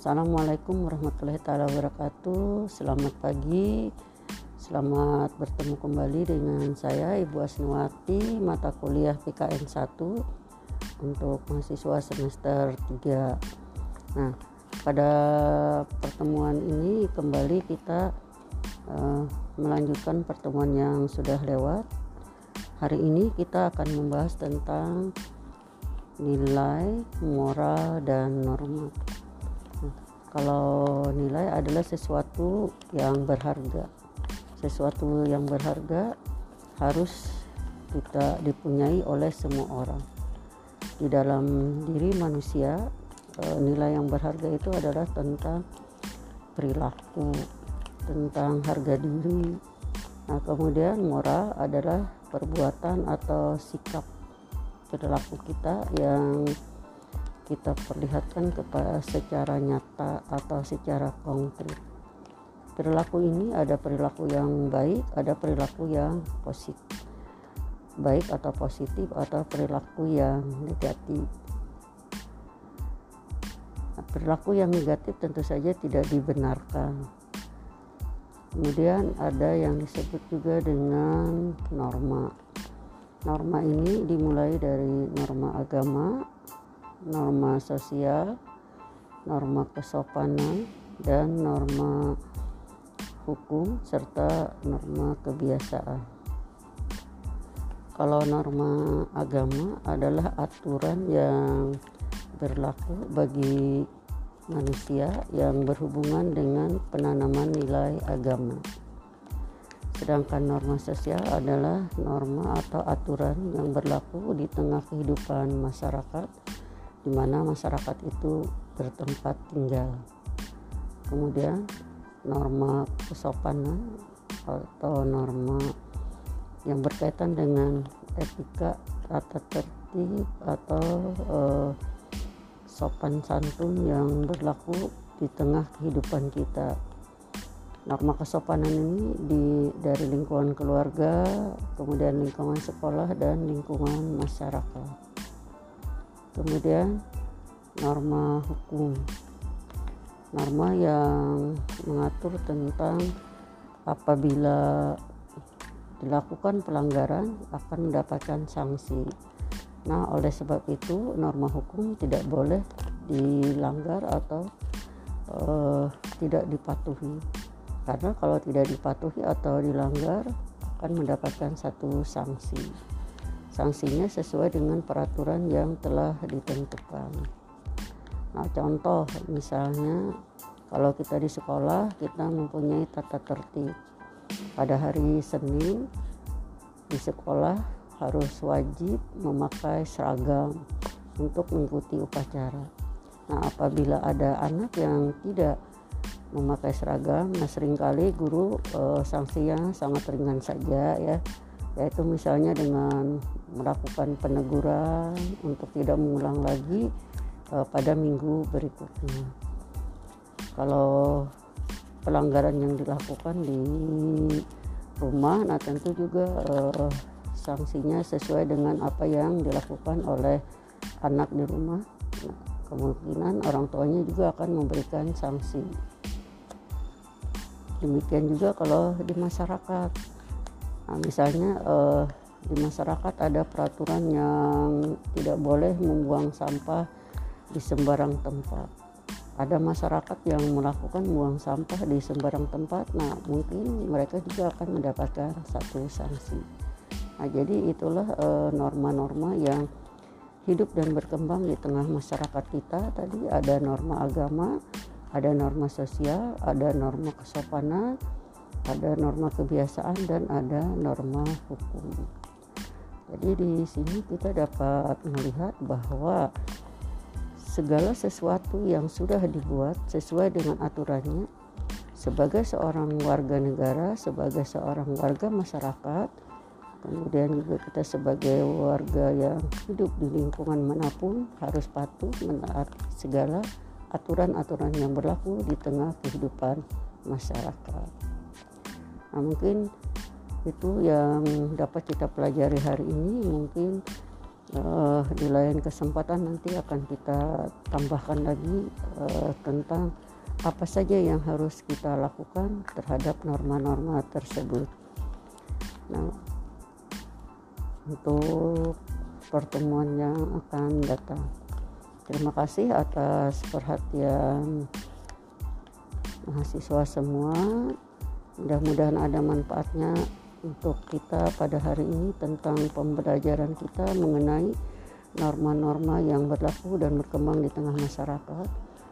Assalamualaikum warahmatullahi wabarakatuh. Selamat pagi. Selamat bertemu kembali dengan saya Ibu Asnawati mata kuliah PKN 1 untuk mahasiswa semester 3. Nah, pada pertemuan ini kembali kita uh, melanjutkan pertemuan yang sudah lewat. Hari ini kita akan membahas tentang nilai, moral, dan norma kalau nilai adalah sesuatu yang berharga. Sesuatu yang berharga harus kita dipunyai oleh semua orang. Di dalam diri manusia eh, nilai yang berharga itu adalah tentang perilaku tentang harga diri. Nah kemudian moral adalah perbuatan atau sikap perilaku kita yang kita perlihatkan kepada secara nyata atau secara konkret. Perilaku ini ada perilaku yang baik, ada perilaku yang positif. Baik atau positif atau perilaku yang negatif. Nah, perilaku yang negatif tentu saja tidak dibenarkan. Kemudian ada yang disebut juga dengan norma. Norma ini dimulai dari norma agama, norma sosial, norma kesopanan, dan norma hukum serta norma kebiasaan. Kalau norma agama adalah aturan yang berlaku bagi manusia yang berhubungan dengan penanaman nilai agama. Sedangkan norma sosial adalah norma atau aturan yang berlaku di tengah kehidupan masyarakat di mana masyarakat itu bertempat tinggal. Kemudian norma kesopanan atau norma yang berkaitan dengan etika tata tertib atau eh, sopan santun yang berlaku di tengah kehidupan kita. Norma kesopanan ini di dari lingkungan keluarga, kemudian lingkungan sekolah dan lingkungan masyarakat kemudian norma hukum. Norma yang mengatur tentang apabila dilakukan pelanggaran akan mendapatkan sanksi. Nah oleh sebab itu norma hukum tidak boleh dilanggar atau uh, tidak dipatuhi. Karena kalau tidak dipatuhi atau dilanggar akan mendapatkan satu sanksi sanksinya sesuai dengan peraturan yang telah ditentukan. Nah, contoh misalnya kalau kita di sekolah kita mempunyai tata tertib. Pada hari Senin di sekolah harus wajib memakai seragam untuk mengikuti upacara. Nah, apabila ada anak yang tidak memakai seragam, nah sering kali guru eh, sanksinya sangat ringan saja ya yaitu misalnya dengan melakukan peneguran untuk tidak mengulang lagi uh, pada minggu berikutnya. Kalau pelanggaran yang dilakukan di rumah, nah tentu juga uh, sanksinya sesuai dengan apa yang dilakukan oleh anak di rumah. Nah, kemungkinan orang tuanya juga akan memberikan sanksi. Demikian juga kalau di masyarakat Nah, misalnya uh, di masyarakat ada peraturan yang tidak boleh membuang sampah di sembarang tempat. Ada masyarakat yang melakukan buang sampah di sembarang tempat, nah mungkin mereka juga akan mendapatkan satu sanksi. Nah, jadi itulah uh, norma-norma yang hidup dan berkembang di tengah masyarakat kita. Tadi ada norma agama, ada norma sosial, ada norma kesopanan, ada norma kebiasaan dan ada norma hukum. Jadi di sini kita dapat melihat bahwa segala sesuatu yang sudah dibuat sesuai dengan aturannya sebagai seorang warga negara, sebagai seorang warga masyarakat, kemudian juga kita sebagai warga yang hidup di lingkungan mana pun harus patuh menaati segala aturan-aturan yang berlaku di tengah kehidupan masyarakat nah mungkin itu yang dapat kita pelajari hari ini mungkin uh, di lain kesempatan nanti akan kita tambahkan lagi uh, tentang apa saja yang harus kita lakukan terhadap norma-norma tersebut. Nah, untuk pertemuan yang akan datang. Terima kasih atas perhatian mahasiswa semua. Mudah-mudahan ada manfaatnya untuk kita pada hari ini tentang pembelajaran kita mengenai norma-norma yang berlaku dan berkembang di tengah masyarakat.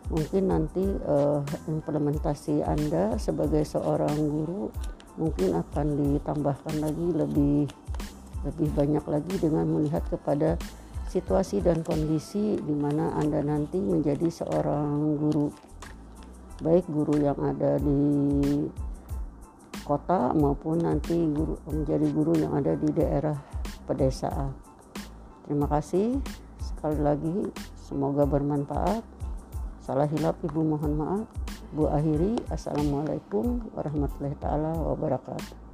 Mungkin nanti uh, implementasi Anda sebagai seorang guru mungkin akan ditambahkan lagi lebih lebih banyak lagi dengan melihat kepada situasi dan kondisi di mana Anda nanti menjadi seorang guru. Baik guru yang ada di kota maupun nanti guru, menjadi guru yang ada di daerah pedesaan. Terima kasih sekali lagi, semoga bermanfaat. Salah hilap Ibu mohon maaf. Bu akhiri, Assalamualaikum warahmatullahi taala wabarakatuh.